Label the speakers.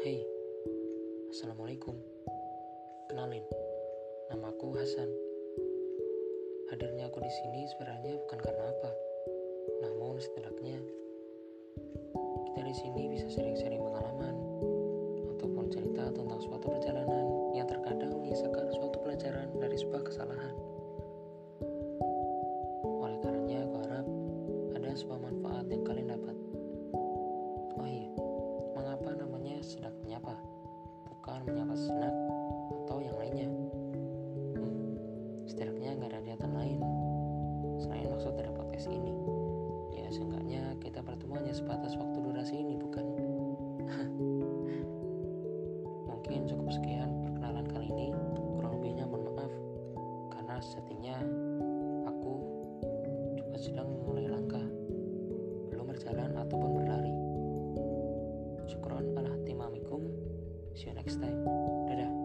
Speaker 1: Hei, Assalamualaikum. Kenalin, namaku Hasan. Hadirnya aku di sini sebenarnya bukan karena apa, namun setidaknya kita di sini bisa sering-sering pengalaman ataupun cerita tentang suatu perjalanan yang terkadang menyisakan suatu pelajaran dari sebuah kesalahan. Oleh karenanya, aku harap ada sebuah manfaat yang kalian dapat setidaknya nggak ada niatan lain selain maksud dari podcast ini. Ya seenggaknya kita bertemu hanya sebatas waktu durasi ini bukan? Mungkin cukup sekian perkenalan kali ini. Kurang lebihnya mohon maaf karena sejatinya aku juga sedang memulai langkah belum berjalan ataupun berlari. Syukron ala timamikum. See you next time. Dadah.